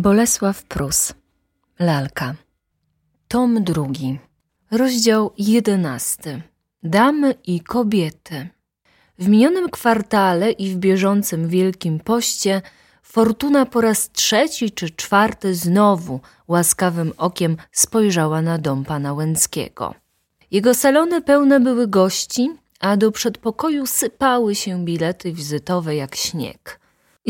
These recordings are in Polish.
Bolesław Prus Lalka Tom drugi Rozdział jedenasty Damy i kobiety W minionym kwartale i w bieżącym Wielkim Poście Fortuna po raz trzeci czy czwarty znowu łaskawym okiem spojrzała na dom pana Łęckiego. Jego salony pełne były gości, a do przedpokoju sypały się bilety wizytowe jak śnieg.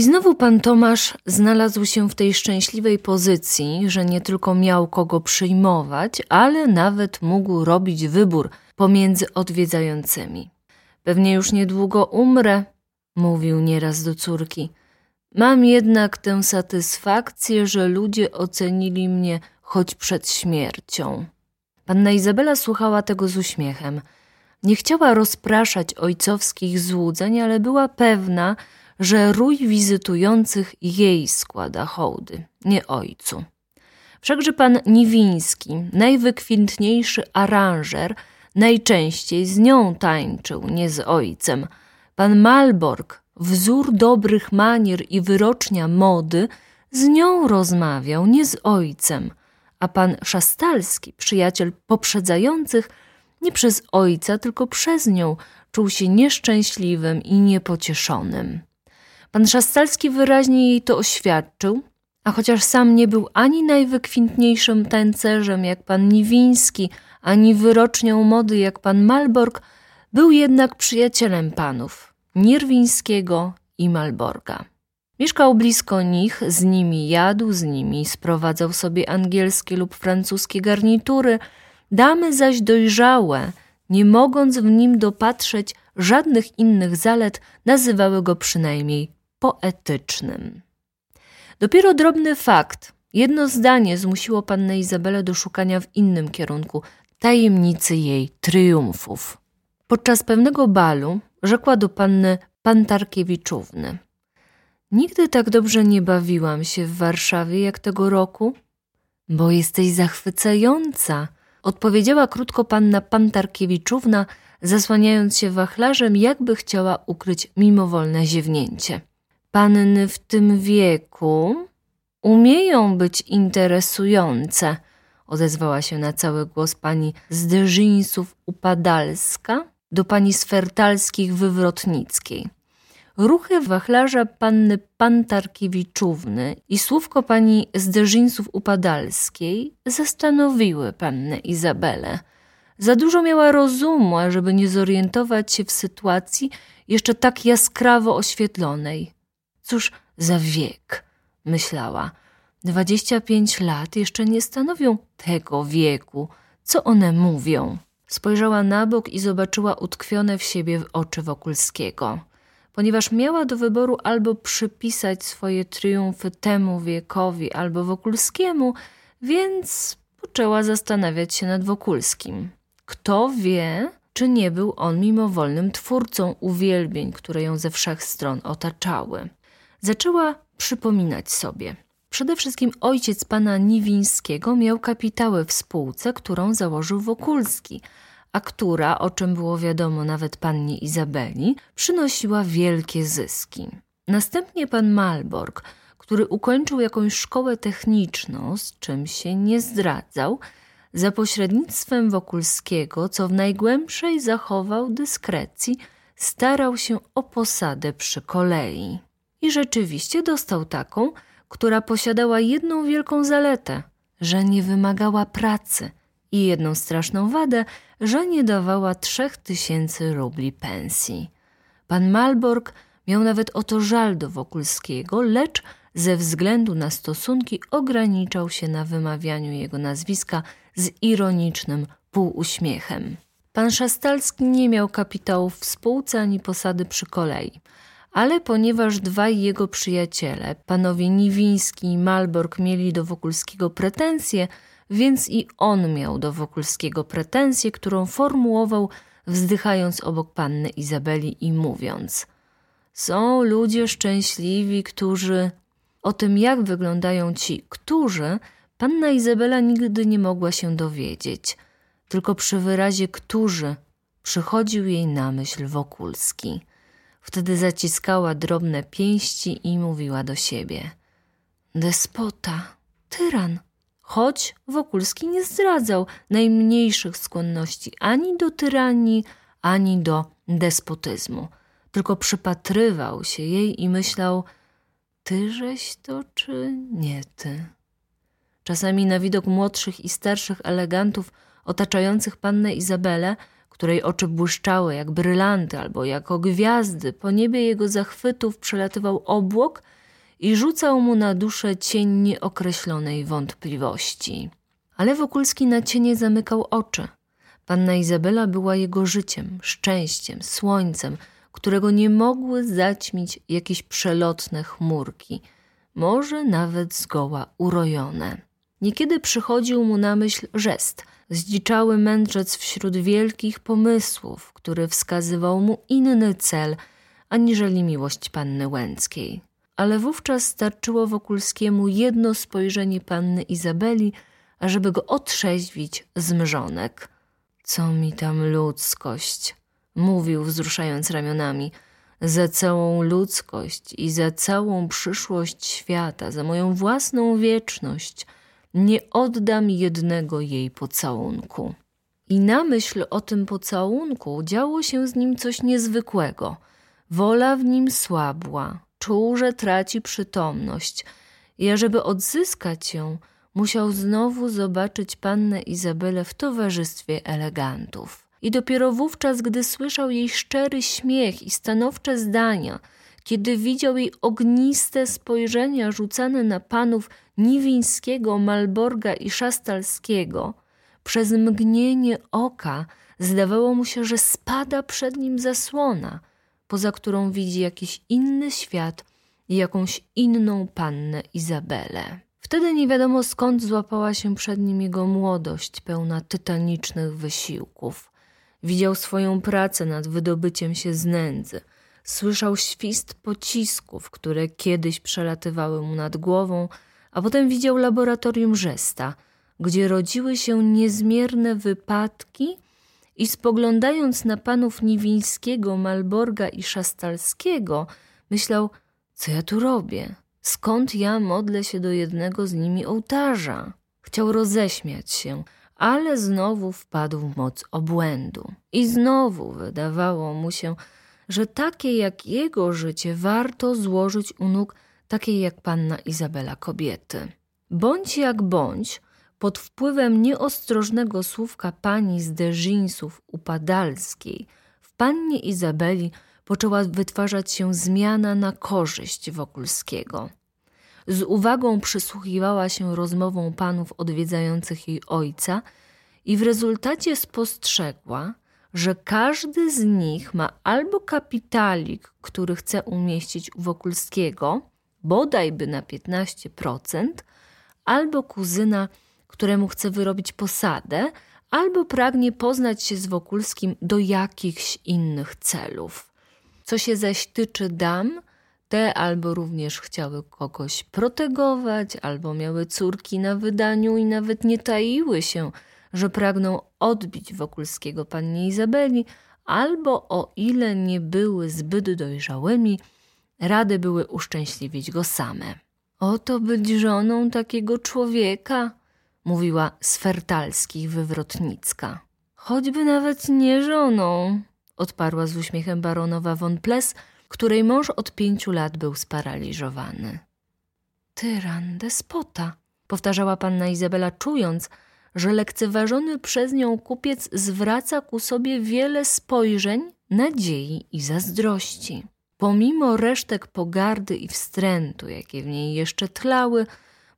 I znowu pan Tomasz znalazł się w tej szczęśliwej pozycji, że nie tylko miał kogo przyjmować, ale nawet mógł robić wybór pomiędzy odwiedzającymi. Pewnie już niedługo umrę, mówił nieraz do córki. Mam jednak tę satysfakcję, że ludzie ocenili mnie choć przed śmiercią. Panna Izabela słuchała tego z uśmiechem. Nie chciała rozpraszać ojcowskich złudzeń, ale była pewna, że rój wizytujących jej składa hołdy, nie ojcu. Wszakże pan Niwiński, najwykwintniejszy aranżer, najczęściej z nią tańczył, nie z ojcem. Pan Malborg, wzór dobrych manier i wyrocznia mody, z nią rozmawiał, nie z ojcem, a pan Szastalski, przyjaciel poprzedzających, nie przez ojca, tylko przez nią, czuł się nieszczęśliwym i niepocieszonym. Pan Szastalski wyraźnie jej to oświadczył, a chociaż sam nie był ani najwykwintniejszym tańcerzem jak pan Niwiński, ani wyrocznią mody jak pan Malborg, był jednak przyjacielem panów Nierwińskiego i Malborga. Mieszkał blisko nich, z nimi jadł, z nimi sprowadzał sobie angielskie lub francuskie garnitury, damy zaś dojrzałe, nie mogąc w nim dopatrzeć żadnych innych zalet, nazywały go przynajmniej poetycznym. Dopiero drobny fakt, jedno zdanie zmusiło pannę Izabelę do szukania w innym kierunku tajemnicy jej triumfów. Podczas pewnego balu rzekła do panny Pantarkiewiczówny. Nigdy tak dobrze nie bawiłam się w Warszawie jak tego roku, bo jesteś zachwycająca, odpowiedziała krótko panna Pantarkiewiczówna, zasłaniając się wachlarzem, jakby chciała ukryć mimowolne ziewnięcie. Panny w tym wieku umieją być interesujące, odezwała się na cały głos pani Zderzyńców Upadalska do pani Sfertalskich Wywrotnickiej. Ruchy wachlarza panny Pantarkiewiczówny i słówko pani Zderzyńców Upadalskiej zastanowiły pannę Izabelę. Za dużo miała rozumu, ażeby nie zorientować się w sytuacji jeszcze tak jaskrawo oświetlonej. Cóż za wiek, myślała. Dwadzieścia pięć lat jeszcze nie stanowią tego wieku. Co one mówią? Spojrzała na bok i zobaczyła utkwione w siebie oczy Wokulskiego. Ponieważ miała do wyboru albo przypisać swoje triumfy temu wiekowi, albo Wokulskiemu, więc poczęła zastanawiać się nad Wokulskim. Kto wie, czy nie był on mimowolnym twórcą uwielbień, które ją ze wszech stron otaczały zaczęła przypominać sobie. Przede wszystkim ojciec pana Niwińskiego miał kapitały w spółce, którą założył Wokulski, a która, o czym było wiadomo nawet pannie Izabeli, przynosiła wielkie zyski. Następnie pan Malborg, który ukończył jakąś szkołę techniczną, z czym się nie zdradzał, za pośrednictwem Wokulskiego, co w najgłębszej zachował dyskrecji, starał się o posadę przy kolei. I rzeczywiście dostał taką, która posiadała jedną wielką zaletę, że nie wymagała pracy i jedną straszną wadę, że nie dawała trzech tysięcy rubli pensji. Pan Malborg miał nawet o to żal do Wokulskiego, lecz ze względu na stosunki ograniczał się na wymawianiu jego nazwiska z ironicznym półuśmiechem. Pan Szastalski nie miał kapitałów w spółce ani posady przy kolei ale ponieważ dwaj jego przyjaciele, panowie Niwiński i Malborg, mieli do Wokulskiego pretensje, więc i on miał do Wokulskiego pretensję, którą formułował, wzdychając obok panny Izabeli i mówiąc: Są ludzie szczęśliwi, którzy. O tym, jak wyglądają ci, którzy, panna Izabela nigdy nie mogła się dowiedzieć. Tylko przy wyrazie którzy przychodził jej na myśl Wokulski. Wtedy zaciskała drobne pięści i mówiła do siebie. despota, tyran. Choć Wokulski nie zdradzał najmniejszych skłonności ani do tyranii, ani do despotyzmu. Tylko przypatrywał się jej i myślał, tyżeś to czy nie ty? Czasami na widok młodszych i starszych elegantów otaczających pannę Izabelę, której oczy błyszczały jak brylanty albo jako gwiazdy, po niebie jego zachwytów przelatywał obłok i rzucał mu na duszę cień nieokreślonej wątpliwości. Ale Wokulski na cienie zamykał oczy. Panna Izabela była jego życiem, szczęściem, słońcem, którego nie mogły zaćmić jakieś przelotne chmurki, może nawet zgoła urojone. Niekiedy przychodził mu na myśl żest, zdziczały mędrzec wśród wielkich pomysłów, który wskazywał mu inny cel, aniżeli miłość panny Łęckiej. Ale wówczas starczyło Wokulskiemu jedno spojrzenie panny Izabeli, ażeby go otrzeźwić z mrzonek. Co mi tam ludzkość? Mówił, wzruszając ramionami. Za całą ludzkość i za całą przyszłość świata, za moją własną wieczność – nie oddam jednego jej pocałunku. I na myśl o tym pocałunku działo się z nim coś niezwykłego. Wola w nim słabła, czuł, że traci przytomność i ażeby odzyskać ją, musiał znowu zobaczyć pannę Izabelę w towarzystwie elegantów. I dopiero wówczas, gdy słyszał jej szczery śmiech i stanowcze zdania, kiedy widział jej ogniste spojrzenia rzucane na panów Niwińskiego, Malborga i Szastalskiego, przez mgnienie oka zdawało mu się, że spada przed nim zasłona, poza którą widzi jakiś inny świat i jakąś inną pannę Izabelę. Wtedy nie wiadomo skąd złapała się przed nim jego młodość, pełna tytanicznych wysiłków. Widział swoją pracę nad wydobyciem się z nędzy. Słyszał świst pocisków, które kiedyś przelatywały mu nad głową, a potem widział laboratorium Rzesta, gdzie rodziły się niezmierne wypadki i spoglądając na panów Niwińskiego, Malborga i Szastalskiego, myślał, co ja tu robię? Skąd ja modlę się do jednego z nimi ołtarza? Chciał roześmiać się, ale znowu wpadł w moc obłędu. I znowu wydawało mu się, że takie jak jego życie warto złożyć u nóg takiej jak panna Izabela kobiety. Bądź jak bądź, pod wpływem nieostrożnego słówka pani z Derzyńsów upadalskiej w pannie Izabeli poczęła wytwarzać się zmiana na korzyść Wokulskiego. Z uwagą przysłuchiwała się rozmowom panów odwiedzających jej ojca i w rezultacie spostrzegła, że każdy z nich ma albo kapitalik, który chce umieścić u Wokulskiego, bodajby na 15%, albo kuzyna, któremu chce wyrobić posadę, albo pragnie poznać się z Wokulskim do jakichś innych celów. Co się zaś tyczy dam, te albo również chciały kogoś protegować, albo miały córki na wydaniu i nawet nie taiły się, że pragną odbić Wokulskiego pannie Izabeli, albo o ile nie były zbyt dojrzałymi, rady były uszczęśliwić go same. Oto być żoną takiego człowieka, mówiła Sfertalskich wywrotnicka. Choćby nawet nie żoną, odparła z uśmiechem baronowa von Ples, której mąż od pięciu lat był sparaliżowany. Tyran, despota, powtarzała panna Izabela, czując, że lekceważony przez nią kupiec zwraca ku sobie wiele spojrzeń, nadziei i zazdrości. Pomimo resztek pogardy i wstrętu, jakie w niej jeszcze tlały,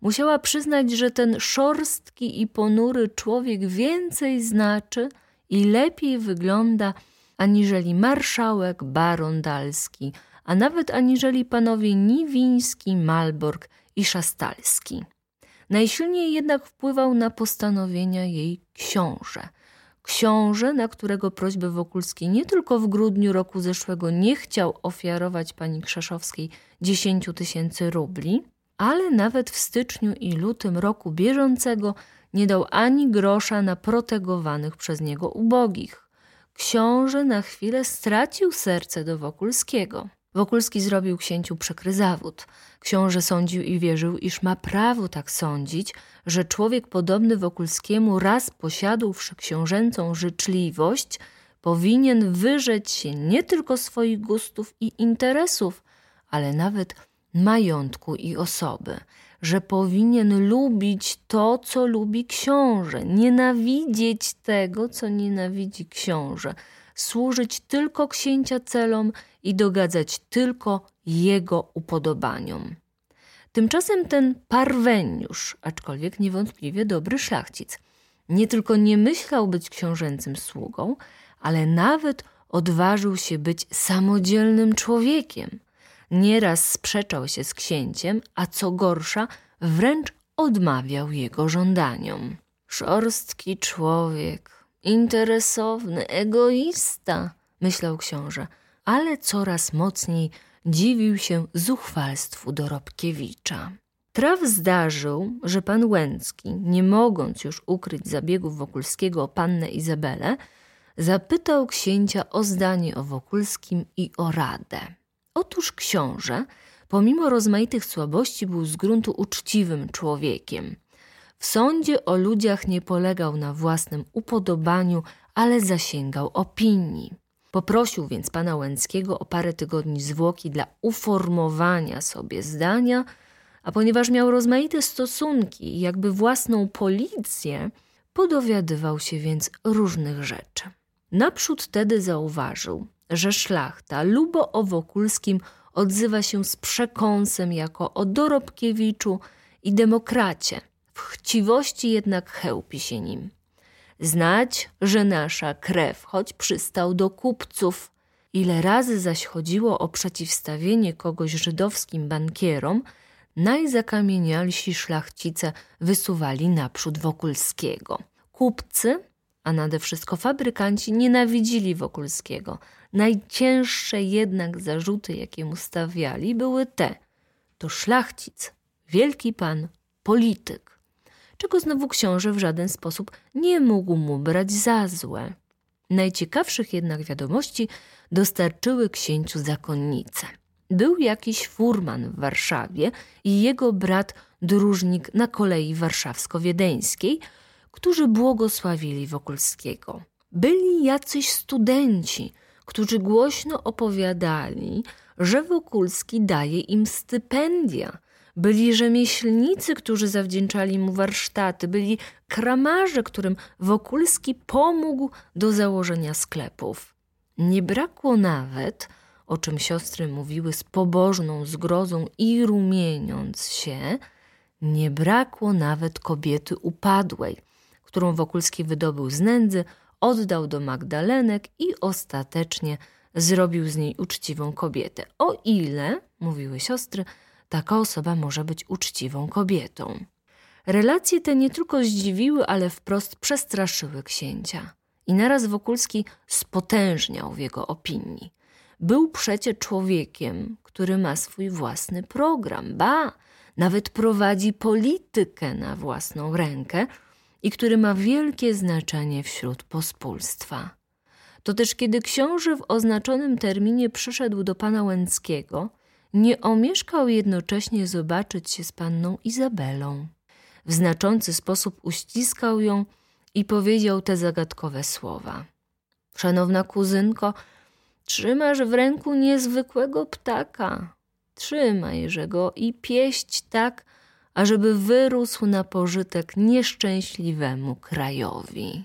musiała przyznać, że ten szorstki i ponury człowiek więcej znaczy i lepiej wygląda aniżeli marszałek baron Dalski, a nawet aniżeli panowie Niwiński, Malborg i Szastalski. Najsilniej jednak wpływał na postanowienia jej książę – Książę, na którego prośbę Wokulski nie tylko w grudniu roku zeszłego nie chciał ofiarować pani Krzeszowskiej 10 tysięcy rubli, ale nawet w styczniu i lutym roku bieżącego nie dał ani grosza na protegowanych przez niego ubogich. Książę na chwilę stracił serce do Wokulskiego. Wokulski zrobił księciu przykry zawód. Książę sądził i wierzył, iż ma prawo tak sądzić, że człowiek podobny Wokulskiemu raz posiadłszy książęcą życzliwość, powinien wyrzec się nie tylko swoich gustów i interesów, ale nawet majątku i osoby, że powinien lubić to, co lubi książę, nienawidzieć tego, co nienawidzi książę, służyć tylko księcia celom i dogadzać tylko jego upodobaniom. Tymczasem ten parweniusz, aczkolwiek niewątpliwie dobry szlachcic, nie tylko nie myślał być książęcym sługą, ale nawet odważył się być samodzielnym człowiekiem. Nieraz sprzeczał się z księciem, a co gorsza, wręcz odmawiał jego żądaniom. Szorstki człowiek, interesowny, egoista, myślał książę, ale coraz mocniej dziwił się zuchwalstwu Dorobkiewicza. Traf zdarzył, że pan Łęcki, nie mogąc już ukryć zabiegów Wokulskiego o pannę Izabelę, zapytał księcia o zdanie o Wokulskim i o radę. Otóż książę, pomimo rozmaitych słabości, był z gruntu uczciwym człowiekiem. W sądzie o ludziach nie polegał na własnym upodobaniu, ale zasięgał opinii. Poprosił więc pana Łęckiego o parę tygodni zwłoki dla uformowania sobie zdania, a ponieważ miał rozmaite stosunki i jakby własną policję, podowiadywał się więc różnych rzeczy. Naprzód tedy zauważył, że szlachta lubo o Wokulskim odzywa się z przekąsem jako o Dorobkiewiczu i demokracie. W chciwości jednak chełpi się nim. Znać, że nasza krew, choć przystał do kupców, ile razy zaś chodziło o przeciwstawienie kogoś żydowskim bankierom, najzakamienialsi szlachcice wysuwali naprzód Wokulskiego. Kupcy a nade wszystko fabrykanci nienawidzili Wokulskiego. Najcięższe jednak zarzuty, jakie mu stawiali, były te: to szlachcic, wielki pan, polityk. Czego znowu książę w żaden sposób nie mógł mu brać za złe. Najciekawszych jednak wiadomości dostarczyły księciu zakonnice. Był jakiś furman w Warszawie i jego brat dróżnik na kolei warszawsko-wiedeńskiej, którzy błogosławili Wokulskiego. Byli jacyś studenci, którzy głośno opowiadali, że Wokulski daje im stypendia. Byli rzemieślnicy, którzy zawdzięczali mu warsztaty, byli kramarze, którym Wokulski pomógł do założenia sklepów. Nie brakło nawet, o czym siostry mówiły z pobożną zgrozą i rumieniąc się, nie brakło nawet kobiety upadłej – którą Wokulski wydobył z nędzy, oddał do Magdalenek i ostatecznie zrobił z niej uczciwą kobietę. O ile, mówiły siostry, taka osoba może być uczciwą kobietą. Relacje te nie tylko zdziwiły, ale wprost przestraszyły księcia. I naraz Wokulski spotężniał w jego opinii. Był przecie człowiekiem, który ma swój własny program, ba, nawet prowadzi politykę na własną rękę, i który ma wielkie znaczenie wśród pospólstwa. To też kiedy książę w oznaczonym terminie przyszedł do pana Łęckiego, nie omieszkał jednocześnie zobaczyć się z panną Izabelą. W znaczący sposób uściskał ją i powiedział te zagadkowe słowa. Szanowna kuzynko, trzymasz w ręku niezwykłego ptaka. Trzymajże go i pieść tak, ażeby wyrósł na pożytek nieszczęśliwemu krajowi.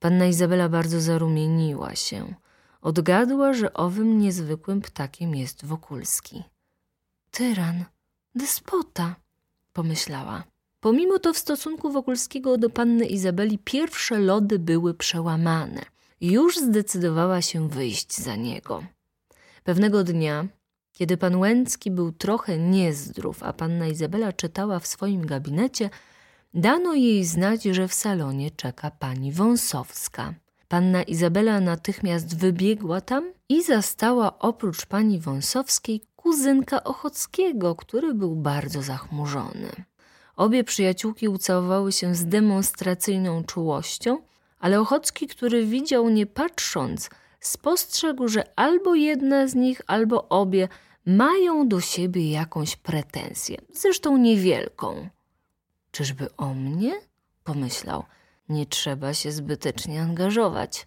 Panna Izabela bardzo zarumieniła się. Odgadła, że owym niezwykłym ptakiem jest Wokulski. Tyran, despota, pomyślała. Pomimo to w stosunku Wokulskiego do panny Izabeli pierwsze lody były przełamane. Już zdecydowała się wyjść za niego. Pewnego dnia kiedy pan Łęcki był trochę niezdrów, a panna Izabela czytała w swoim gabinecie, dano jej znać, że w salonie czeka pani Wąsowska. Panna Izabela natychmiast wybiegła tam i zastała oprócz pani Wąsowskiej kuzynka Ochockiego, który był bardzo zachmurzony. Obie przyjaciółki ucałowały się z demonstracyjną czułością, ale Ochocki, który widział nie patrząc, spostrzegł, że albo jedna z nich, albo obie mają do siebie jakąś pretensję, zresztą niewielką. Czyżby o mnie? pomyślał. Nie trzeba się zbytecznie angażować.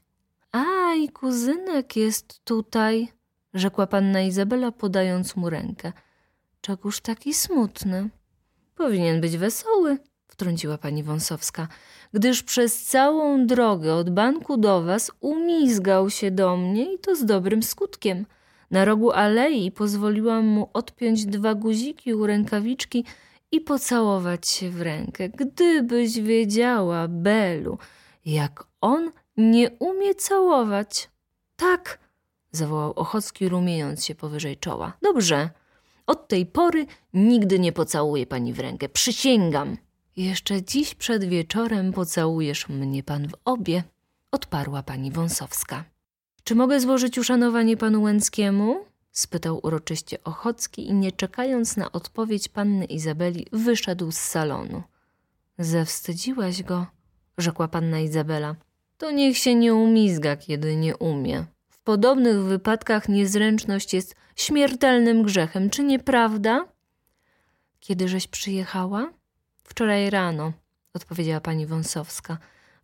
A i kuzynek jest tutaj, rzekła panna Izabela, podając mu rękę. Czegóż taki smutny? Powinien być wesoły, wtrąciła pani Wąsowska, gdyż przez całą drogę od banku do was umizgał się do mnie i to z dobrym skutkiem. Na rogu alei pozwoliłam mu odpiąć dwa guziki u rękawiczki i pocałować się w rękę. Gdybyś wiedziała, Belu, jak on nie umie całować. Tak, zawołał Ochocki, rumiejąc się powyżej czoła. Dobrze, od tej pory nigdy nie pocałuję pani w rękę, przysięgam. Jeszcze dziś przed wieczorem pocałujesz mnie pan w obie, odparła pani Wąsowska. Czy mogę złożyć uszanowanie panu Łęckiemu? spytał uroczyście Ochocki i nie czekając na odpowiedź panny Izabeli, wyszedł z salonu. Zawstydziłaś go, rzekła panna Izabela. To niech się nie umizga, kiedy nie umie. W podobnych wypadkach niezręczność jest śmiertelnym grzechem, czy nieprawda? Kiedyżeś przyjechała? Wczoraj rano, odpowiedziała pani Wąsowska.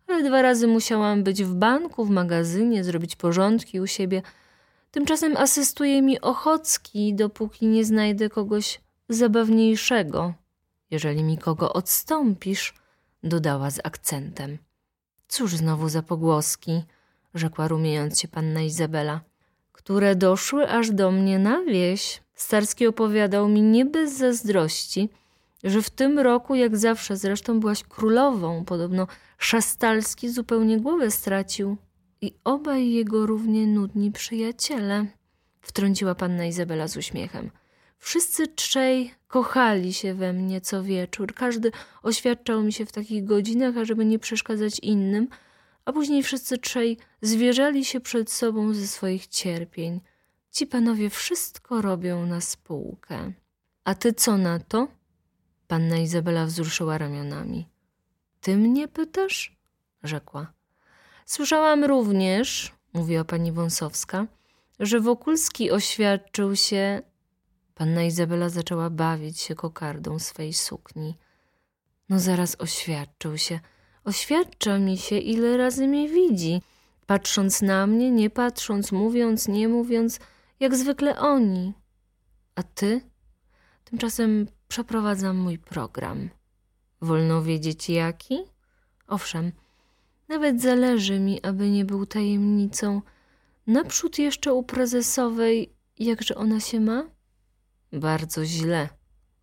Ale dwa razy musiałam być w banku, w magazynie, zrobić porządki u siebie. Tymczasem asystuje mi Ochocki, dopóki nie znajdę kogoś zabawniejszego. Jeżeli mi kogo odstąpisz, dodała z akcentem. Cóż znowu za pogłoski, rzekła rumiejąc się panna Izabela, które doszły aż do mnie na wieś. Starski opowiadał mi nie bez zazdrości, że w tym roku, jak zawsze zresztą, byłaś królową. Podobno Szastalski zupełnie głowę stracił. I obaj jego równie nudni przyjaciele, wtrąciła panna Izabela z uśmiechem. Wszyscy trzej kochali się we mnie co wieczór. Każdy oświadczał mi się w takich godzinach, ażeby nie przeszkadzać innym, a później wszyscy trzej zwierzali się przed sobą ze swoich cierpień. Ci panowie wszystko robią na spółkę. A ty co na to? Panna Izabela wzruszyła ramionami. Ty mnie pytasz? rzekła. Słyszałam również, mówiła pani Wąsowska, że Wokulski oświadczył się. Panna Izabela zaczęła bawić się kokardą swej sukni. No zaraz oświadczył się. Oświadcza mi się, ile razy mnie widzi, patrząc na mnie, nie patrząc, mówiąc, nie mówiąc, jak zwykle oni. A ty? Tymczasem przeprowadzam mój program. Wolno wiedzieć jaki? Owszem, nawet zależy mi, aby nie był tajemnicą. Naprzód jeszcze u prezesowej, jakże ona się ma? Bardzo źle,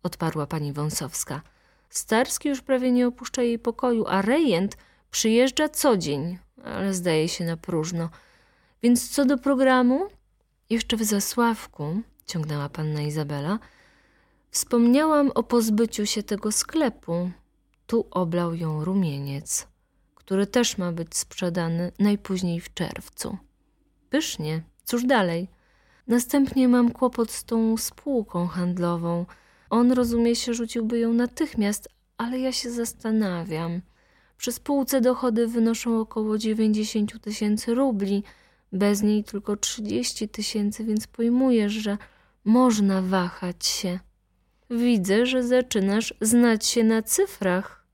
odparła pani Wąsowska. Starski już prawie nie opuszcza jej pokoju, a rejent przyjeżdża co dzień, ale zdaje się na próżno. Więc co do programu? Jeszcze w Zasławku, ciągnęła panna Izabela, wspomniałam o pozbyciu się tego sklepu. Tu oblał ją rumieniec który też ma być sprzedany najpóźniej w czerwcu. Pysznie, cóż dalej? Następnie mam kłopot z tą spółką handlową. On, rozumie się, rzuciłby ją natychmiast, ale ja się zastanawiam. Przy spółce dochody wynoszą około 90 tysięcy rubli, bez niej tylko 30 tysięcy, więc pojmujesz, że można wahać się. Widzę, że zaczynasz znać się na cyfrach.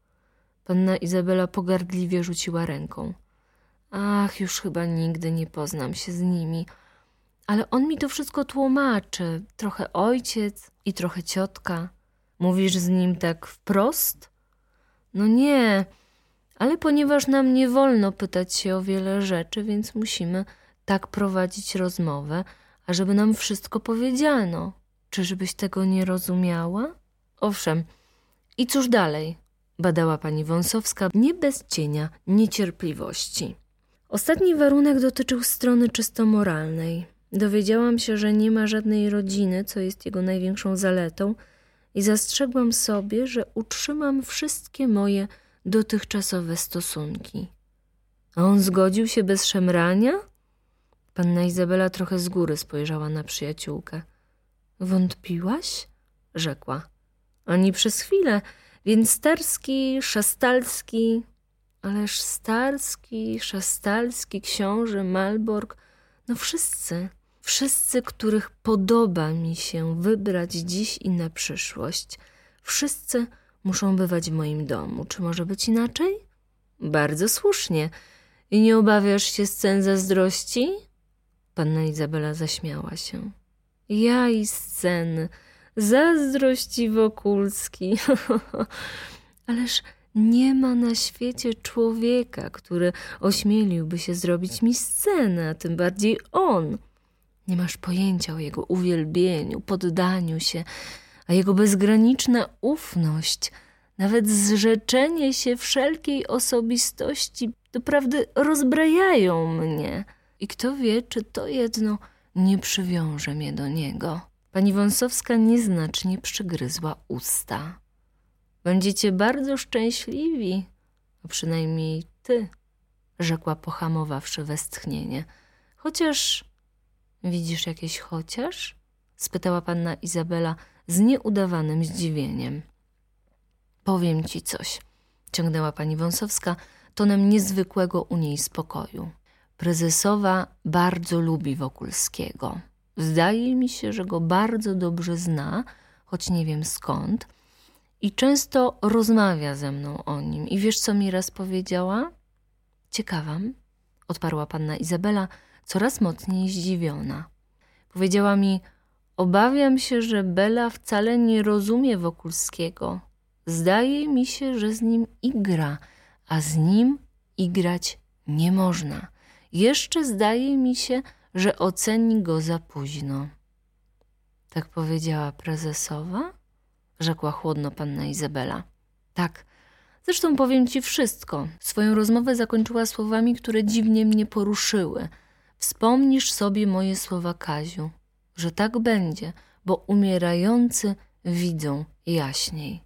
Panna Izabela pogardliwie rzuciła ręką. Ach, już chyba nigdy nie poznam się z nimi. Ale on mi to wszystko tłumaczy. Trochę ojciec i trochę ciotka. Mówisz z nim tak wprost? No nie, ale ponieważ nam nie wolno pytać się o wiele rzeczy, więc musimy tak prowadzić rozmowę, ażeby nam wszystko powiedziano. Czyżbyś tego nie rozumiała? Owszem. I cóż dalej? badała pani Wąsowska nie bez cienia niecierpliwości. Ostatni warunek dotyczył strony czysto moralnej. Dowiedziałam się, że nie ma żadnej rodziny, co jest jego największą zaletą, i zastrzegłam sobie, że utrzymam wszystkie moje dotychczasowe stosunki. A on zgodził się bez szemrania? Panna Izabela trochę z góry spojrzała na przyjaciółkę. Wątpiłaś? rzekła. Ani przez chwilę, więc Starski, Szastalski, ależ Starski, Szastalski, książę, Malborg, No wszyscy, wszyscy, których podoba mi się wybrać dziś i na przyszłość, wszyscy muszą bywać w moim domu. Czy może być inaczej? Bardzo słusznie. I nie obawiasz się scen zazdrości? Panna Izabela zaśmiała się. Ja i sceny, zazdrości Wokulski. Ależ nie ma na świecie człowieka, który ośmieliłby się zrobić mi scenę, a tym bardziej on. Nie masz pojęcia o jego uwielbieniu, poddaniu się, a jego bezgraniczna ufność, nawet zrzeczenie się wszelkiej osobistości, doprawdy rozbrajają mnie. I kto wie, czy to jedno nie przywiąże mnie do niego. Pani Wąsowska nieznacznie przygryzła usta. Będziecie bardzo szczęśliwi, a przynajmniej ty, rzekła pohamowawszy westchnienie. Chociaż widzisz jakieś chociaż? spytała panna Izabela z nieudawanym zdziwieniem. Powiem ci coś, ciągnęła pani Wąsowska tonem niezwykłego u niej spokoju. Prezesowa bardzo lubi Wokulskiego. Zdaje mi się, że go bardzo dobrze zna, choć nie wiem skąd, i często rozmawia ze mną o nim. I wiesz, co mi raz powiedziała? Ciekawam, odparła panna Izabela, coraz mocniej zdziwiona. Powiedziała mi, obawiam się, że Bela wcale nie rozumie Wokulskiego. Zdaje mi się, że z nim igra, a z nim igrać nie można. Jeszcze zdaje mi się, że oceni go za późno. Tak powiedziała prezesowa? Rzekła chłodno panna Izabela. Tak, zresztą powiem ci wszystko. Swoją rozmowę zakończyła słowami, które dziwnie mnie poruszyły. Wspomnisz sobie moje słowa, Kaziu, że tak będzie, bo umierający widzą jaśniej.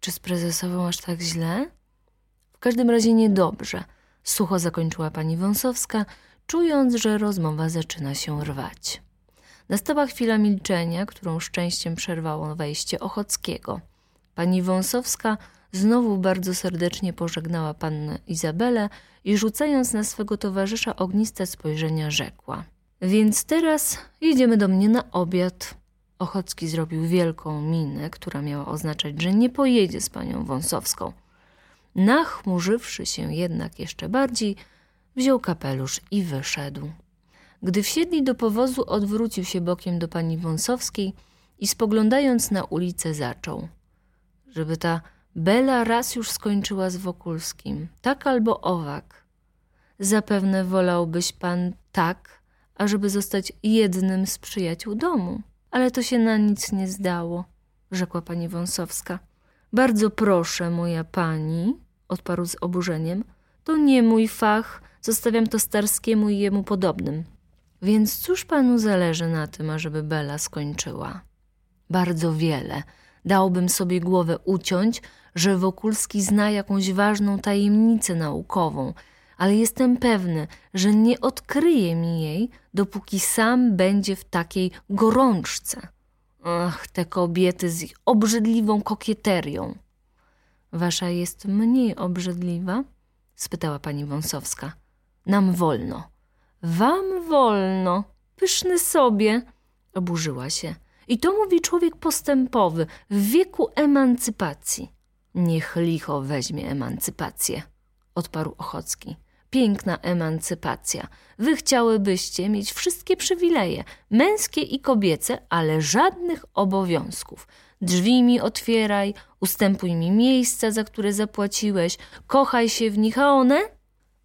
Czy z prezesową aż tak źle? W każdym razie niedobrze. Sucho zakończyła pani Wąsowska, czując, że rozmowa zaczyna się rwać. Nastała chwila milczenia, którą szczęściem przerwało wejście Ochockiego. Pani Wąsowska znowu bardzo serdecznie pożegnała pannę Izabelę i rzucając na swego towarzysza ogniste spojrzenia rzekła. Więc teraz jedziemy do mnie na obiad. Ochocki zrobił wielką minę, która miała oznaczać, że nie pojedzie z panią Wąsowską. Nachmurzywszy się jednak jeszcze bardziej, wziął kapelusz i wyszedł. Gdy wsiedli do powozu, odwrócił się bokiem do pani Wąsowskiej i spoglądając na ulicę zaczął. Żeby ta Bela raz już skończyła z Wokulskim, tak albo owak. Zapewne wolałbyś pan tak, ażeby zostać jednym z przyjaciół domu. Ale to się na nic nie zdało, rzekła pani Wąsowska. Bardzo proszę, moja pani, odparł z oburzeniem, to nie mój fach, zostawiam to Starskiemu i jemu podobnym. Więc cóż panu zależy na tym, ażeby Bela skończyła? Bardzo wiele. Dałbym sobie głowę uciąć, że Wokulski zna jakąś ważną tajemnicę naukową, ale jestem pewny, że nie odkryje mi jej, dopóki sam będzie w takiej gorączce. Ach, te kobiety z ich obrzydliwą kokieterią. Wasza jest mniej obrzydliwa? spytała pani Wąsowska. Nam wolno. Wam wolno. Pyszny sobie. Oburzyła się. I to mówi człowiek postępowy, w wieku emancypacji. Niech licho weźmie emancypację, odparł Ochocki. Piękna emancypacja. Wy chciałybyście mieć wszystkie przywileje, męskie i kobiece, ale żadnych obowiązków. Drzwi mi otwieraj, ustępuj mi miejsca, za które zapłaciłeś, kochaj się w nich, a one?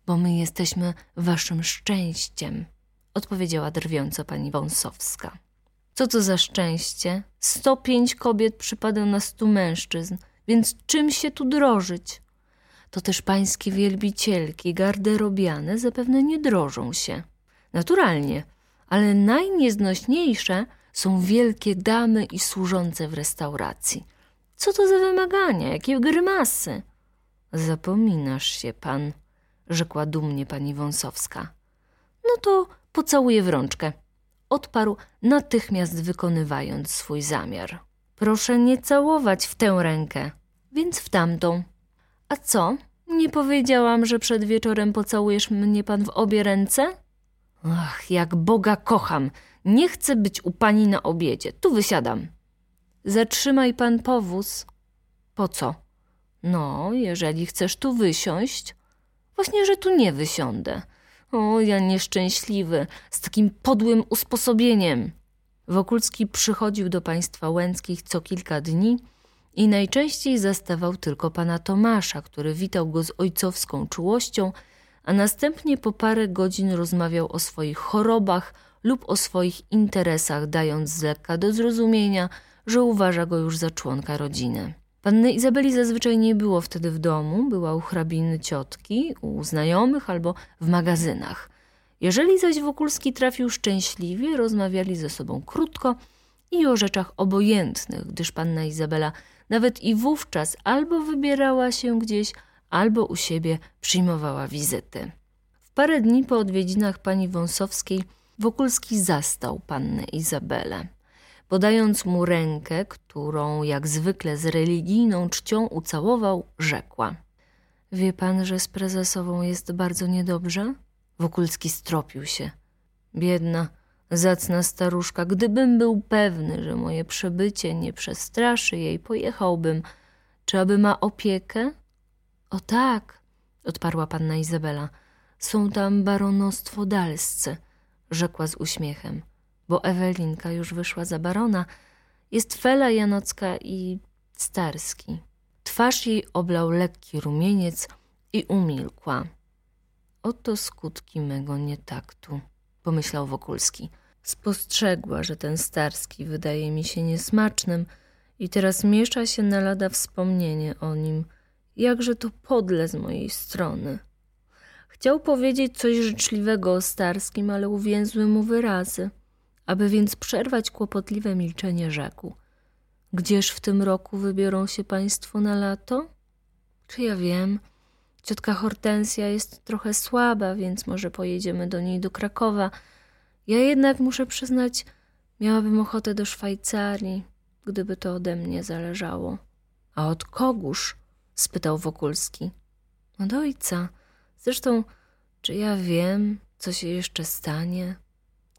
Bo my jesteśmy waszym szczęściem, odpowiedziała drwiąco pani Wąsowska. Co to za szczęście? Sto pięć kobiet przypada na stu mężczyzn, więc czym się tu drożyć? To też pańskie wielbicielki, garderobiane zapewne nie drożą się. Naturalnie, ale najnieznośniejsze są wielkie damy i służące w restauracji. Co to za wymagania, jakie grymasy? Zapominasz się pan, rzekła dumnie pani Wąsowska. No to pocałuję w rączkę, odparł natychmiast wykonywając swój zamiar. Proszę nie całować w tę rękę, więc w tamtą. A co? Nie powiedziałam, że przed wieczorem pocałujesz mnie pan w obie ręce? Ach, jak Boga kocham. Nie chcę być u pani na obiedzie. Tu wysiadam. Zatrzymaj pan powóz. Po co? No, jeżeli chcesz tu wysiąść. Właśnie, że tu nie wysiądę. O, ja nieszczęśliwy, z takim podłym usposobieniem. Wokulski przychodził do państwa Łęckich co kilka dni i najczęściej zastawał tylko pana Tomasza, który witał go z ojcowską czułością, a następnie po parę godzin rozmawiał o swoich chorobach lub o swoich interesach, dając z lekka do zrozumienia, że uważa go już za członka rodziny. Panny Izabeli zazwyczaj nie było wtedy w domu, była u hrabiny ciotki, u znajomych albo w magazynach. Jeżeli zaś Wokulski trafił szczęśliwie, rozmawiali ze sobą krótko i o rzeczach obojętnych, gdyż panna Izabela nawet i wówczas albo wybierała się gdzieś, albo u siebie przyjmowała wizyty. W parę dni po odwiedzinach pani Wąsowskiej Wokulski zastał pannę Izabelę. Podając mu rękę, którą jak zwykle z religijną czcią ucałował, rzekła: Wie pan, że z prezesową jest bardzo niedobrze? Wokulski stropił się. Biedna, zacna staruszka, gdybym był pewny, że moje przebycie nie przestraszy jej, pojechałbym. Czy aby ma opiekę? O tak, odparła panna Izabela. Są tam baronostwo dalscy, rzekła z uśmiechem bo Ewelinka już wyszła za barona, jest Fela Janocka i Starski. Twarz jej oblał lekki rumieniec i umilkła. Oto skutki mego nietaktu, pomyślał Wokulski. Spostrzegła, że ten Starski wydaje mi się niesmacznym i teraz miesza się na lada wspomnienie o nim. Jakże to podle z mojej strony. Chciał powiedzieć coś życzliwego o Starskim, ale uwięzły mu wyrazy. Aby więc przerwać kłopotliwe milczenie, rzekł: Gdzież w tym roku wybiorą się państwo na lato? Czy ja wiem? Ciotka Hortensja jest trochę słaba, więc może pojedziemy do niej do Krakowa. Ja jednak muszę przyznać, miałabym ochotę do Szwajcarii, gdyby to ode mnie zależało. A od kogóż? spytał Wokulski. Od ojca. Zresztą, czy ja wiem, co się jeszcze stanie?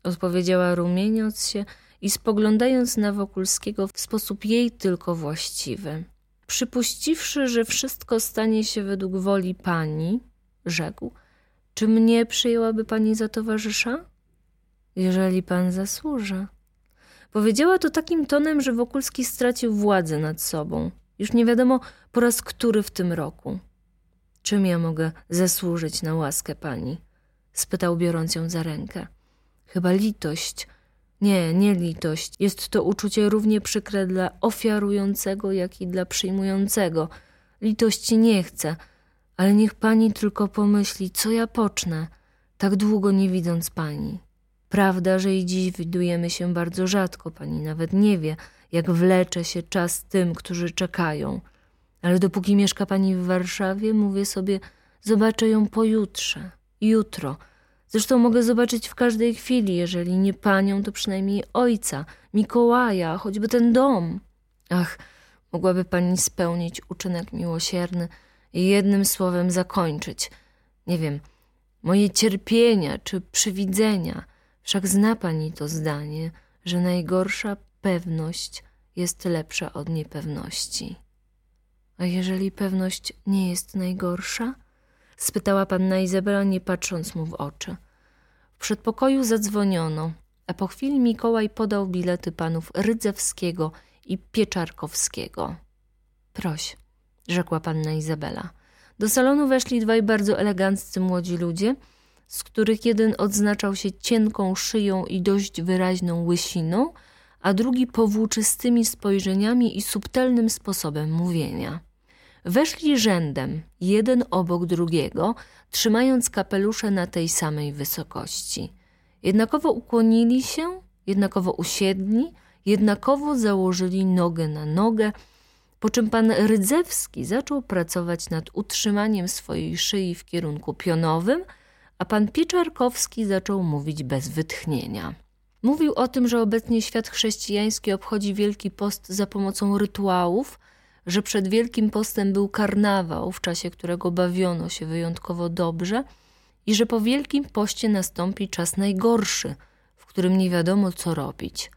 odpowiedziała rumieniąc się i spoglądając na Wokulskiego w sposób jej tylko właściwy. Przypuściwszy, że wszystko stanie się według woli pani, rzekł, czy mnie przyjęłaby pani za towarzysza? Jeżeli pan zasłuży. Powiedziała to takim tonem, że Wokulski stracił władzę nad sobą. Już nie wiadomo po raz który w tym roku. Czym ja mogę zasłużyć na łaskę pani? spytał, biorąc ją za rękę. Chyba litość. Nie, nie litość. Jest to uczucie równie przykre dla ofiarującego, jak i dla przyjmującego. Litości nie chcę, ale niech pani tylko pomyśli, co ja pocznę, tak długo nie widząc pani. Prawda, że i dziś widujemy się bardzo rzadko, pani nawet nie wie, jak wlecze się czas tym, którzy czekają. Ale dopóki mieszka pani w Warszawie, mówię sobie, zobaczę ją pojutrze, jutro – Zresztą mogę zobaczyć w każdej chwili, jeżeli nie panią, to przynajmniej ojca, Mikołaja, choćby ten dom. Ach, mogłaby pani spełnić uczynek miłosierny i jednym słowem zakończyć. Nie wiem, moje cierpienia czy przywidzenia. Wszak zna pani to zdanie, że najgorsza pewność jest lepsza od niepewności. A jeżeli pewność nie jest najgorsza? spytała panna Izabela, nie patrząc mu w oczy. W przedpokoju zadzwoniono, a po chwili Mikołaj podał bilety panów Rydzewskiego i Pieczarkowskiego. Proś, rzekła panna Izabela. Do salonu weszli dwaj bardzo eleganccy młodzi ludzie, z których jeden odznaczał się cienką szyją i dość wyraźną łysiną, a drugi powłóczystymi spojrzeniami i subtelnym sposobem mówienia. Weszli rzędem, jeden obok drugiego, trzymając kapelusze na tej samej wysokości. Jednakowo ukłonili się, jednakowo usiedli, jednakowo założyli nogę na nogę, po czym pan Rydzewski zaczął pracować nad utrzymaniem swojej szyi w kierunku pionowym, a pan Pieczarkowski zaczął mówić bez wytchnienia. Mówił o tym, że obecnie świat chrześcijański obchodzi Wielki Post za pomocą rytuałów, że przed Wielkim Postem był karnawał, w czasie którego bawiono się wyjątkowo dobrze i że po Wielkim Poście nastąpi czas najgorszy, w którym nie wiadomo co robić.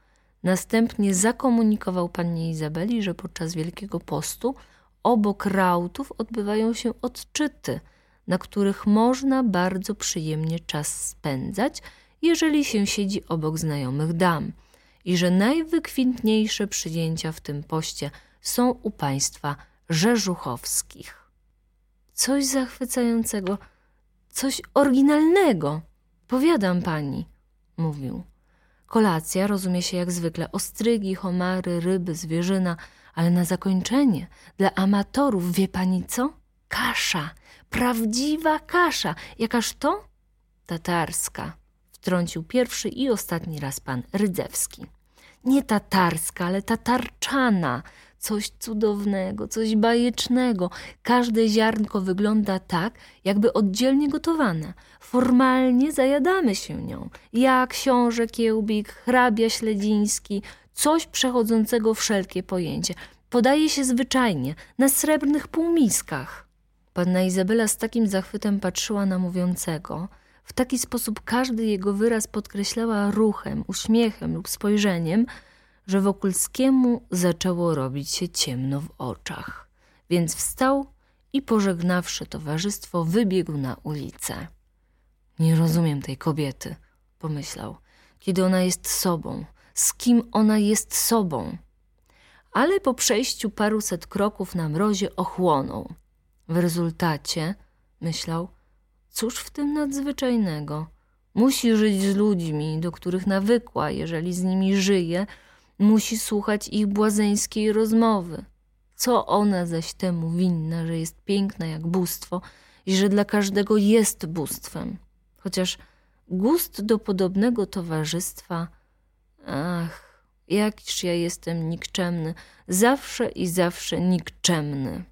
Następnie zakomunikował pannie Izabeli, że podczas Wielkiego Postu obok rautów odbywają się odczyty, na których można bardzo przyjemnie czas spędzać, jeżeli się siedzi obok znajomych dam i że najwykwintniejsze przyjęcia w tym poście są u państwa rzeżuchowskich. Coś zachwycającego, coś oryginalnego. Powiadam pani, mówił. Kolacja rozumie się jak zwykle ostrygi, homary, ryby, zwierzyna, ale na zakończenie dla amatorów wie pani co? Kasza, prawdziwa kasza. Jakaż to? Tatarska, wtrącił pierwszy i ostatni raz pan Rydzewski. Nie tatarska, ale tatarczana, coś cudownego, coś bajecznego. Każde ziarnko wygląda tak, jakby oddzielnie gotowane. Formalnie zajadamy się nią. Ja, książę Kiełbik, hrabia Śledziński, coś przechodzącego wszelkie pojęcie. Podaje się zwyczajnie, na srebrnych półmiskach. Panna Izabela z takim zachwytem patrzyła na mówiącego. W taki sposób każdy jego wyraz podkreślała ruchem, uśmiechem lub spojrzeniem, że Wokulskiemu zaczęło robić się ciemno w oczach. Więc wstał i pożegnawszy towarzystwo, wybiegł na ulicę. Nie rozumiem tej kobiety, pomyślał, kiedy ona jest sobą, z kim ona jest sobą. Ale po przejściu paruset kroków na mrozie ochłonął. W rezultacie, myślał, cóż w tym nadzwyczajnego? Musi żyć z ludźmi, do których nawykła, jeżeli z nimi żyje, musi słuchać ich błazeńskiej rozmowy. Co ona zaś temu winna, że jest piękna jak bóstwo i że dla każdego jest bóstwem? Chociaż gust do podobnego towarzystwa, ach, jakiż ja jestem nikczemny, zawsze i zawsze nikczemny.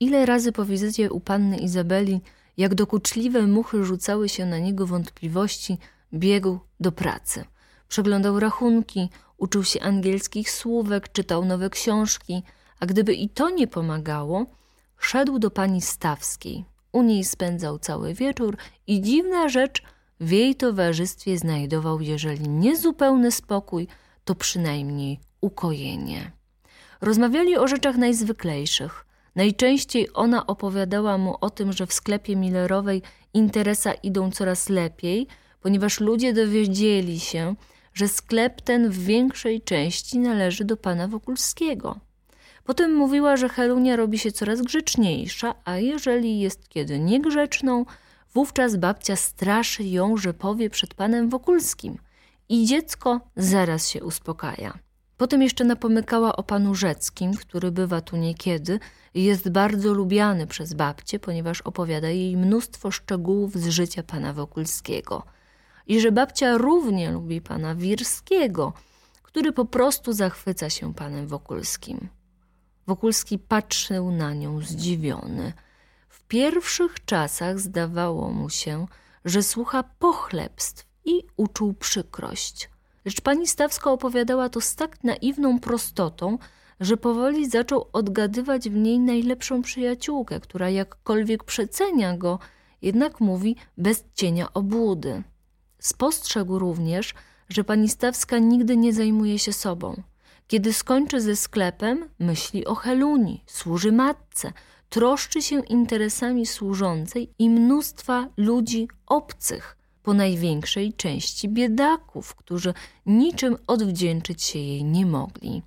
Ile razy po wizycie u panny Izabeli, jak dokuczliwe muchy rzucały się na niego wątpliwości, biegł do pracy. Przeglądał rachunki, uczył się angielskich słówek, czytał nowe książki, a gdyby i to nie pomagało, szedł do pani Stawskiej. U niej spędzał cały wieczór i dziwna rzecz, w jej towarzystwie znajdował, jeżeli nie zupełny spokój, to przynajmniej ukojenie. Rozmawiali o rzeczach najzwyklejszych. Najczęściej ona opowiadała mu o tym, że w sklepie Millerowej interesa idą coraz lepiej, ponieważ ludzie dowiedzieli się, że sklep ten w większej części należy do pana Wokulskiego. Potem mówiła, że Helunia robi się coraz grzeczniejsza, a jeżeli jest kiedy niegrzeczną, wówczas babcia straszy ją, że powie przed panem Wokulskim i dziecko zaraz się uspokaja. Potem jeszcze napomykała o panu Rzeckim, który bywa tu niekiedy i jest bardzo lubiany przez babcię, ponieważ opowiada jej mnóstwo szczegółów z życia pana Wokulskiego. I że babcia równie lubi pana Wirskiego, który po prostu zachwyca się panem Wokulskim. Wokulski patrzył na nią zdziwiony. W pierwszych czasach zdawało mu się, że słucha pochlebstw i uczuł przykrość. Lecz pani Stawska opowiadała to z tak naiwną prostotą, że powoli zaczął odgadywać w niej najlepszą przyjaciółkę, która jakkolwiek przecenia go, jednak mówi bez cienia obłudy. Spostrzegł również, że pani Stawska nigdy nie zajmuje się sobą. Kiedy skończy ze sklepem, myśli o Heluni, służy matce, troszczy się interesami służącej i mnóstwa ludzi obcych, po największej części biedaków, którzy niczym odwdzięczyć się jej nie mogli.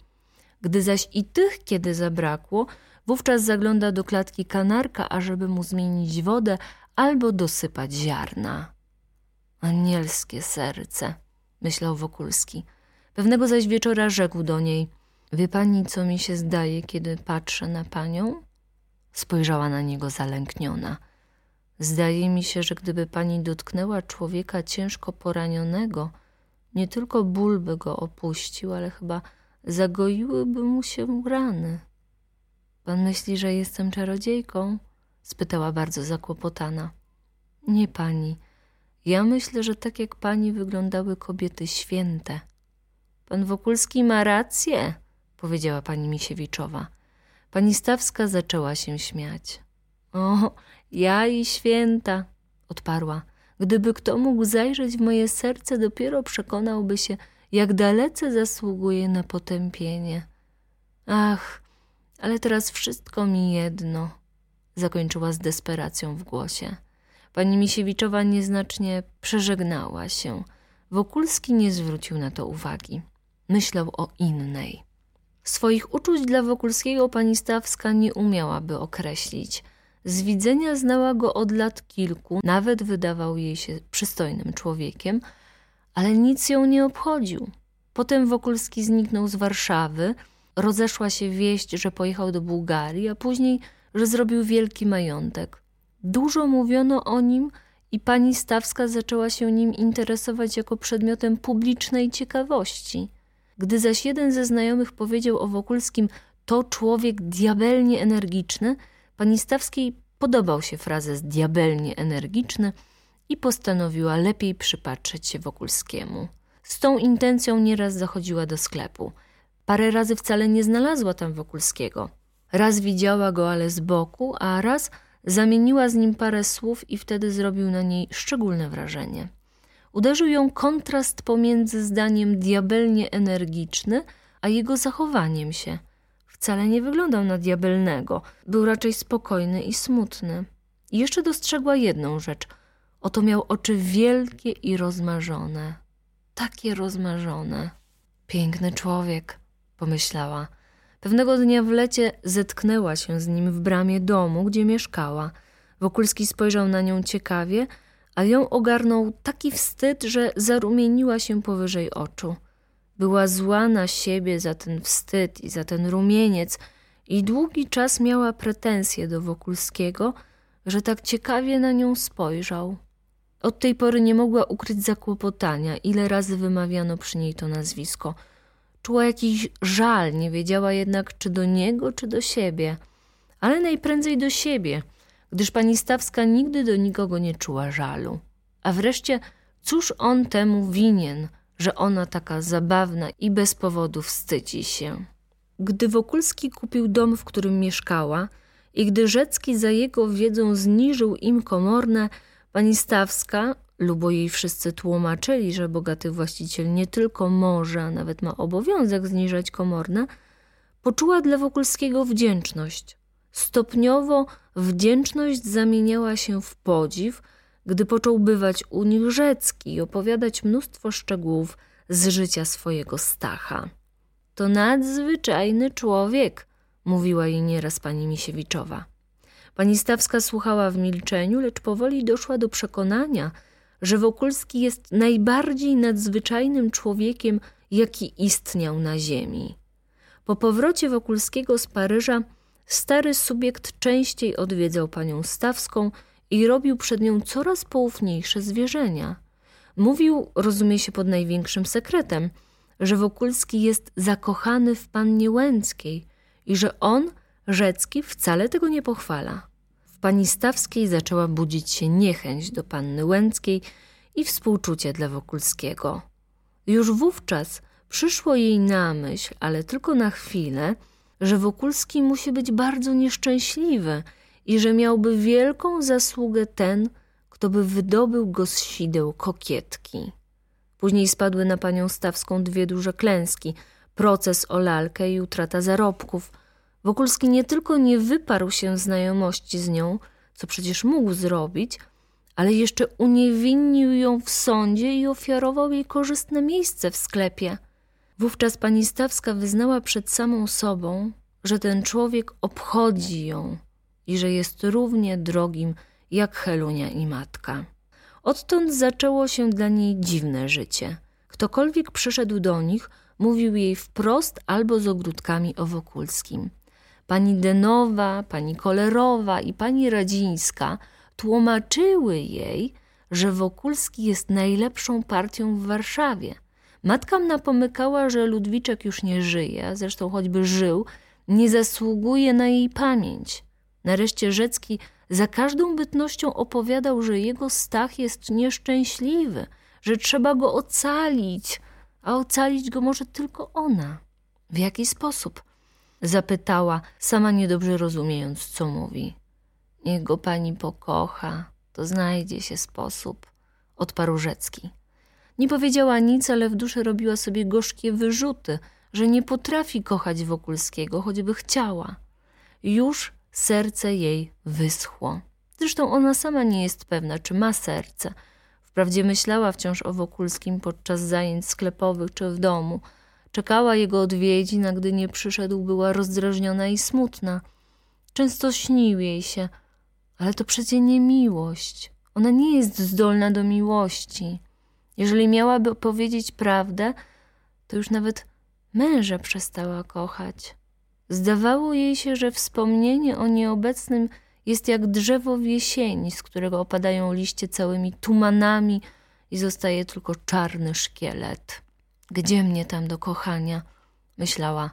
Gdy zaś i tych kiedy zabrakło, wówczas zagląda do klatki kanarka, ażeby mu zmienić wodę albo dosypać ziarna. Anielskie serce, myślał Wokulski. Pewnego zaś wieczora rzekł do niej: Wie pani, co mi się zdaje, kiedy patrzę na panią? Spojrzała na niego zalękniona. Zdaje mi się, że gdyby pani dotknęła człowieka ciężko poranionego, nie tylko ból by go opuścił, ale chyba zagoiłyby mu się rany. Pan myśli, że jestem czarodziejką? spytała bardzo zakłopotana. Nie pani. Ja myślę, że tak jak pani wyglądały kobiety święte. Pan Wokulski ma rację, powiedziała pani Misiewiczowa. Pani Stawska zaczęła się śmiać. O, ja i święta, odparła. Gdyby kto mógł zajrzeć w moje serce, dopiero przekonałby się, jak dalece zasługuje na potępienie. Ach, ale teraz wszystko mi jedno, zakończyła z desperacją w głosie. Pani Misiewiczowa nieznacznie przeżegnała się. Wokulski nie zwrócił na to uwagi. Myślał o innej. Swoich uczuć dla Wokulskiego pani Stawska nie umiałaby określić. Z widzenia znała go od lat kilku, nawet wydawał jej się przystojnym człowiekiem, ale nic ją nie obchodził. Potem Wokulski zniknął z Warszawy, rozeszła się wieść, że pojechał do Bułgarii, a później, że zrobił wielki majątek. Dużo mówiono o nim i pani Stawska zaczęła się nim interesować jako przedmiotem publicznej ciekawości. Gdy zaś jeden ze znajomych powiedział o Wokulskim to człowiek diabelnie energiczny, pani Stawskiej podobał się frazes diabelnie energiczny i postanowiła lepiej przypatrzeć się Wokulskiemu. Z tą intencją nieraz zachodziła do sklepu. Parę razy wcale nie znalazła tam Wokulskiego. Raz widziała go, ale z boku, a raz zamieniła z nim parę słów i wtedy zrobił na niej szczególne wrażenie. Uderzył ją kontrast pomiędzy zdaniem diabelnie energiczny, a jego zachowaniem się. Wcale nie wyglądał na diabelnego, był raczej spokojny i smutny. I jeszcze dostrzegła jedną rzecz. Oto miał oczy wielkie i rozmarzone. Takie rozmarzone. Piękny człowiek, pomyślała. Pewnego dnia w lecie zetknęła się z nim w bramie domu, gdzie mieszkała. Wokulski spojrzał na nią ciekawie, a ją ogarnął taki wstyd, że zarumieniła się powyżej oczu. Była zła na siebie za ten wstyd i za ten rumieniec i długi czas miała pretensje do Wokulskiego, że tak ciekawie na nią spojrzał. Od tej pory nie mogła ukryć zakłopotania, ile razy wymawiano przy niej to nazwisko. Czuła jakiś żal, nie wiedziała jednak, czy do niego, czy do siebie. Ale najprędzej do siebie – gdyż pani Stawska nigdy do nikogo nie czuła żalu. A wreszcie, cóż on temu winien, że ona taka zabawna i bez powodu wstydzi się? Gdy Wokulski kupił dom, w którym mieszkała i gdy Rzecki za jego wiedzą zniżył im komorne, pani Stawska, lubo jej wszyscy tłumaczyli, że bogaty właściciel nie tylko może, a nawet ma obowiązek zniżać komorne, poczuła dla Wokulskiego wdzięczność. Stopniowo wdzięczność zamieniała się w podziw, gdy począł bywać u nich Rzecki i opowiadać mnóstwo szczegółów z życia swojego Stacha. To nadzwyczajny człowiek, mówiła jej nieraz pani Misiewiczowa. Pani Stawska słuchała w milczeniu, lecz powoli doszła do przekonania, że Wokulski jest najbardziej nadzwyczajnym człowiekiem, jaki istniał na ziemi. Po powrocie Wokulskiego z Paryża Stary subiekt częściej odwiedzał panią Stawską i robił przed nią coraz poufniejsze zwierzenia. Mówił, rozumie się pod największym sekretem, że Wokulski jest zakochany w pannie Łęckiej i że on, Rzecki, wcale tego nie pochwala. W pani Stawskiej zaczęła budzić się niechęć do panny Łęckiej i współczucie dla Wokulskiego. Już wówczas przyszło jej na myśl, ale tylko na chwilę, że Wokulski musi być bardzo nieszczęśliwy i że miałby wielką zasługę ten, kto by wydobył go z sideł kokietki. Później spadły na panią Stawską dwie duże klęski, proces o lalkę i utrata zarobków. Wokulski nie tylko nie wyparł się znajomości z nią, co przecież mógł zrobić, ale jeszcze uniewinnił ją w sądzie i ofiarował jej korzystne miejsce w sklepie. Wówczas pani Stawska wyznała przed samą sobą, że ten człowiek obchodzi ją i że jest równie drogim jak Helunia i matka. Odtąd zaczęło się dla niej dziwne życie. Ktokolwiek przyszedł do nich, mówił jej wprost albo z ogródkami o Wokulskim. Pani Denowa, pani Kolerowa i pani Radzińska tłumaczyły jej, że Wokulski jest najlepszą partią w Warszawie – Matka napomykała, że Ludwiczek już nie żyje, zresztą choćby żył, nie zasługuje na jej pamięć. Nareszcie Rzecki za każdą bytnością opowiadał, że jego Stach jest nieszczęśliwy, że trzeba go ocalić, a ocalić go może tylko ona. W jaki sposób? Zapytała, sama niedobrze rozumiejąc, co mówi. Niech go pani pokocha, to znajdzie się sposób. odparł Rzecki. Nie powiedziała nic, ale w duszy robiła sobie gorzkie wyrzuty, że nie potrafi kochać Wokulskiego, choćby chciała. Już serce jej wyschło. Zresztą ona sama nie jest pewna, czy ma serce. Wprawdzie myślała wciąż o Wokulskim podczas zajęć sklepowych czy w domu. Czekała jego odwiedzin, a gdy nie przyszedł, była rozdrażniona i smutna. Często śnił jej się, ale to przecie nie miłość. Ona nie jest zdolna do miłości. Jeżeli miałaby powiedzieć prawdę, to już nawet męża przestała kochać. Zdawało jej się, że wspomnienie o nieobecnym jest jak drzewo w jesieni, z którego opadają liście całymi tumanami i zostaje tylko czarny szkielet. Gdzie mnie tam do kochania? myślała.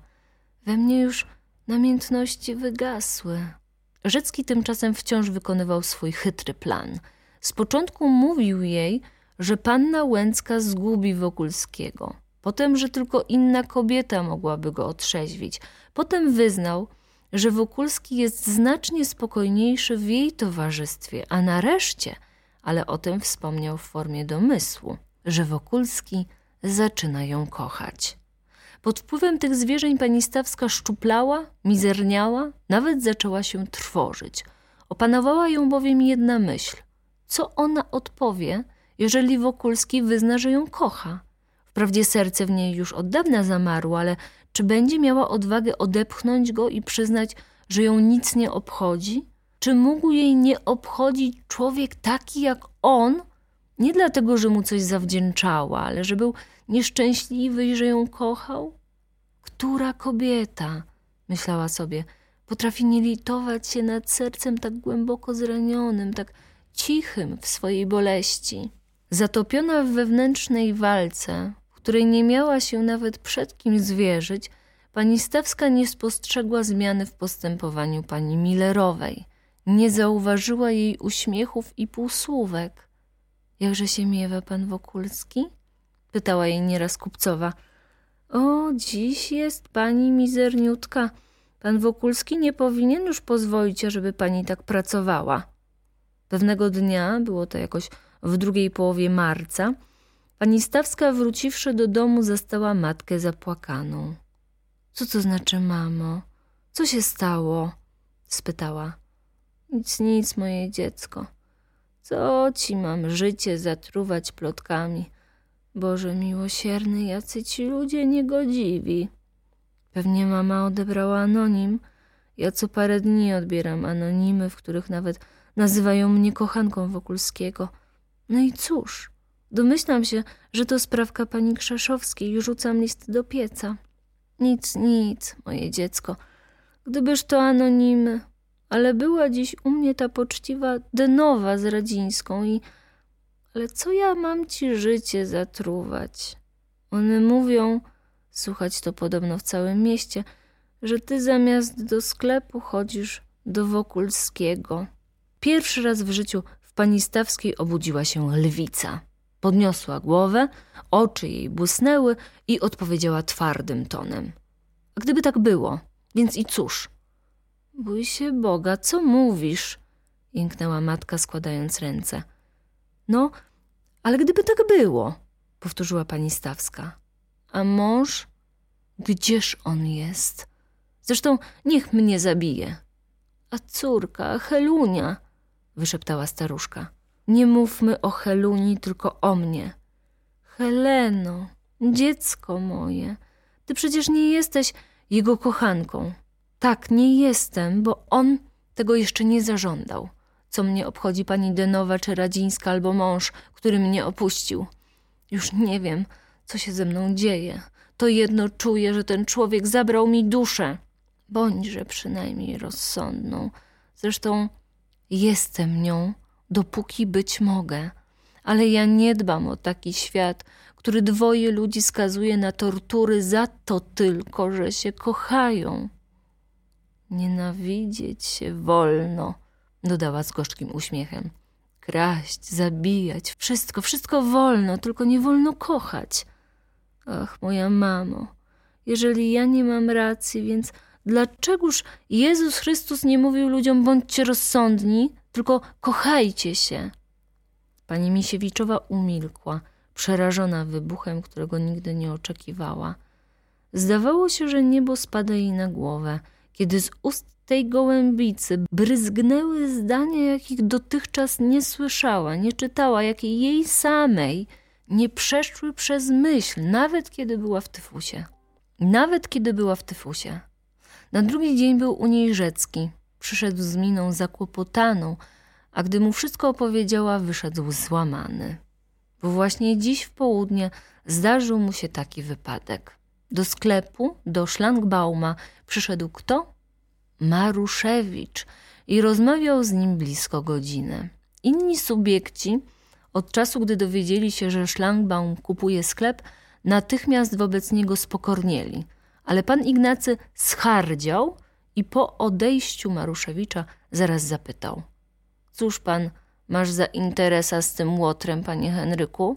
We mnie już namiętności wygasły. Rzecki tymczasem wciąż wykonywał swój chytry plan. Z początku mówił jej, że panna Łęcka zgubi Wokulskiego. Potem, że tylko inna kobieta mogłaby go otrzeźwić. Potem wyznał, że Wokulski jest znacznie spokojniejszy w jej towarzystwie, a nareszcie, ale o tym wspomniał w formie domysłu, że Wokulski zaczyna ją kochać. Pod wpływem tych zwierzeń pani Stawska szczuplała, mizerniała, nawet zaczęła się trwożyć. Opanowała ją bowiem jedna myśl. Co ona odpowie, jeżeli Wokulski wyzna, że ją kocha? Wprawdzie serce w niej już od dawna zamarło, ale czy będzie miała odwagę odepchnąć go i przyznać, że ją nic nie obchodzi? Czy mógł jej nie obchodzić człowiek taki jak on? Nie dlatego, że mu coś zawdzięczała, ale że był nieszczęśliwy i że ją kochał? Która kobieta, myślała sobie, potrafi nie litować się nad sercem tak głęboko zranionym, tak cichym w swojej boleści? Zatopiona w wewnętrznej walce, której nie miała się nawet przed kim zwierzyć, pani Stawska nie spostrzegła zmiany w postępowaniu pani Millerowej. Nie zauważyła jej uśmiechów i półsłówek. Jakże się miewa pan Wokulski? Pytała jej nieraz kupcowa. O, dziś jest pani mizerniutka. Pan Wokulski nie powinien już pozwolić, żeby pani tak pracowała. Pewnego dnia, było to jakoś w drugiej połowie marca, Pani Stawska, wróciwszy do domu, zastała matkę zapłakaną. Co to znaczy, mamo? Co się stało? spytała. Nic, nic, moje dziecko. Co ci mam życie zatruwać plotkami? Boże miłosierny, jacy ci ludzie niegodziwi. Pewnie mama odebrała anonim. Ja co parę dni odbieram anonimy, w których nawet nazywają mnie kochanką Wokulskiego. No i cóż? Domyślam się, że to sprawka pani Krzeszowskiej i rzucam list do pieca. Nic, nic, moje dziecko. Gdybyż to anonimy. Ale była dziś u mnie ta poczciwa Denowa z Radzińską i... Ale co ja mam ci życie zatruwać? One mówią, słuchać to podobno w całym mieście, że ty zamiast do sklepu chodzisz do Wokulskiego. Pierwszy raz w życiu w pani Stawskiej obudziła się lwica. Podniosła głowę, oczy jej błysnęły i odpowiedziała twardym tonem. A gdyby tak było, więc i cóż? Bój się Boga, co mówisz? Jęknęła matka, składając ręce. No, ale gdyby tak było, powtórzyła pani Stawska. A mąż? Gdzież on jest? Zresztą niech mnie zabije. A córka, Helunia, wyszeptała staruszka. Nie mówmy o Heluni, tylko o mnie. Heleno, dziecko moje, ty przecież nie jesteś jego kochanką. Tak, nie jestem, bo on tego jeszcze nie zażądał. Co mnie obchodzi pani Denowa czy Radzińska albo mąż, który mnie opuścił. Już nie wiem, co się ze mną dzieje. To jedno czuję, że ten człowiek zabrał mi duszę. Bądźże przynajmniej rozsądną. Zresztą jestem nią dopóki być mogę. Ale ja nie dbam o taki świat, który dwoje ludzi skazuje na tortury za to tylko, że się kochają. Nienawidzieć się wolno, dodała z gorzkim uśmiechem. Kraść, zabijać, wszystko, wszystko wolno, tylko nie wolno kochać. Ach, moja mamo, jeżeli ja nie mam racji, więc dlaczegoż Jezus Chrystus nie mówił ludziom bądźcie rozsądni, tylko kochajcie się. Pani Misiewiczowa umilkła, przerażona wybuchem, którego nigdy nie oczekiwała. Zdawało się, że niebo spada jej na głowę, kiedy z ust tej gołębicy bryzgnęły zdania, jakich dotychczas nie słyszała, nie czytała, jakie jej samej nie przeszły przez myśl, nawet kiedy była w tyfusie. Nawet kiedy była w tyfusie. Na drugi dzień był u niej Rzecki. Przyszedł z miną zakłopotaną, a gdy mu wszystko opowiedziała, wyszedł złamany. Bo właśnie dziś w południe zdarzył mu się taki wypadek. Do sklepu, do szlangbauma przyszedł kto? Maruszewicz i rozmawiał z nim blisko godziny. Inni subiekci, od czasu gdy dowiedzieli się, że szlangbaum kupuje sklep, natychmiast wobec niego spokornieli. Ale pan Ignacy schardział i po odejściu Maruszewicza zaraz zapytał: Cóż pan masz za interesa z tym łotrem, panie Henryku?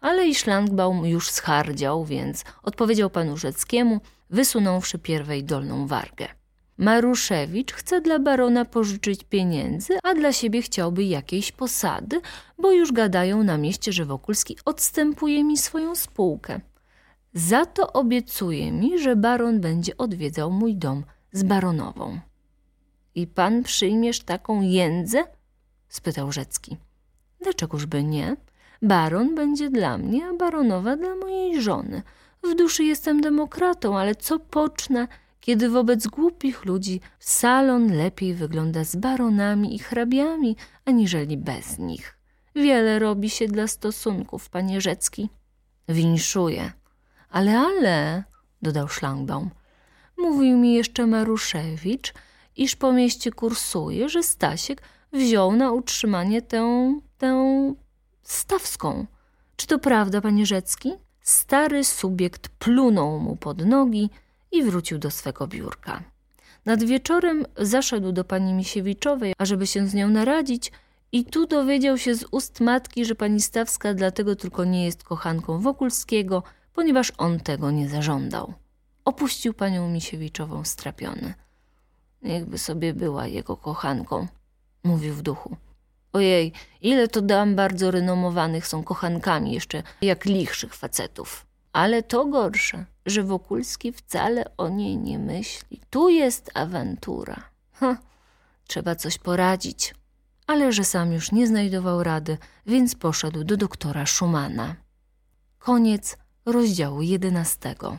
Ale i szlangbaum już schardział, więc odpowiedział panu Rzeckiemu, wysunąwszy pierwej dolną wargę. Maruszewicz chce dla barona pożyczyć pieniędzy, a dla siebie chciałby jakiejś posady, bo już gadają na mieście, że Wokulski odstępuje mi swoją spółkę. Za to obiecuje mi, że baron będzie odwiedzał mój dom z baronową. I pan przyjmiesz taką jędzę? spytał Rzecki. Dlaczegoż by nie? Baron będzie dla mnie, a baronowa dla mojej żony. W duszy jestem demokratą, ale co pocznę, kiedy wobec głupich ludzi salon lepiej wygląda z baronami i hrabiami, aniżeli bez nich. Wiele robi się dla stosunków, panie Rzecki. Winszuję. Ale, ale, dodał Szlangbaum, mówił mi jeszcze Maruszewicz, iż po mieście kursuje, że Stasiek wziął na utrzymanie tę, tę stawską. Czy to prawda, panie Rzecki? Stary subiekt plunął mu pod nogi i wrócił do swego biurka. Nad wieczorem zaszedł do pani Misiewiczowej, ażeby się z nią naradzić i tu dowiedział się z ust matki, że pani Stawska dlatego tylko nie jest kochanką Wokulskiego, ponieważ on tego nie zażądał. Opuścił panią Misiewiczową strapiony. Niechby sobie była jego kochanką, mówił w duchu. Ojej, ile to dam bardzo renomowanych są kochankami, jeszcze jak lichszych facetów. Ale to gorsze, że Wokulski wcale o niej nie myśli. Tu jest awantura. Ha, trzeba coś poradzić. Ale że sam już nie znajdował rady, więc poszedł do doktora Schumana. Koniec rozdziału jedenastego.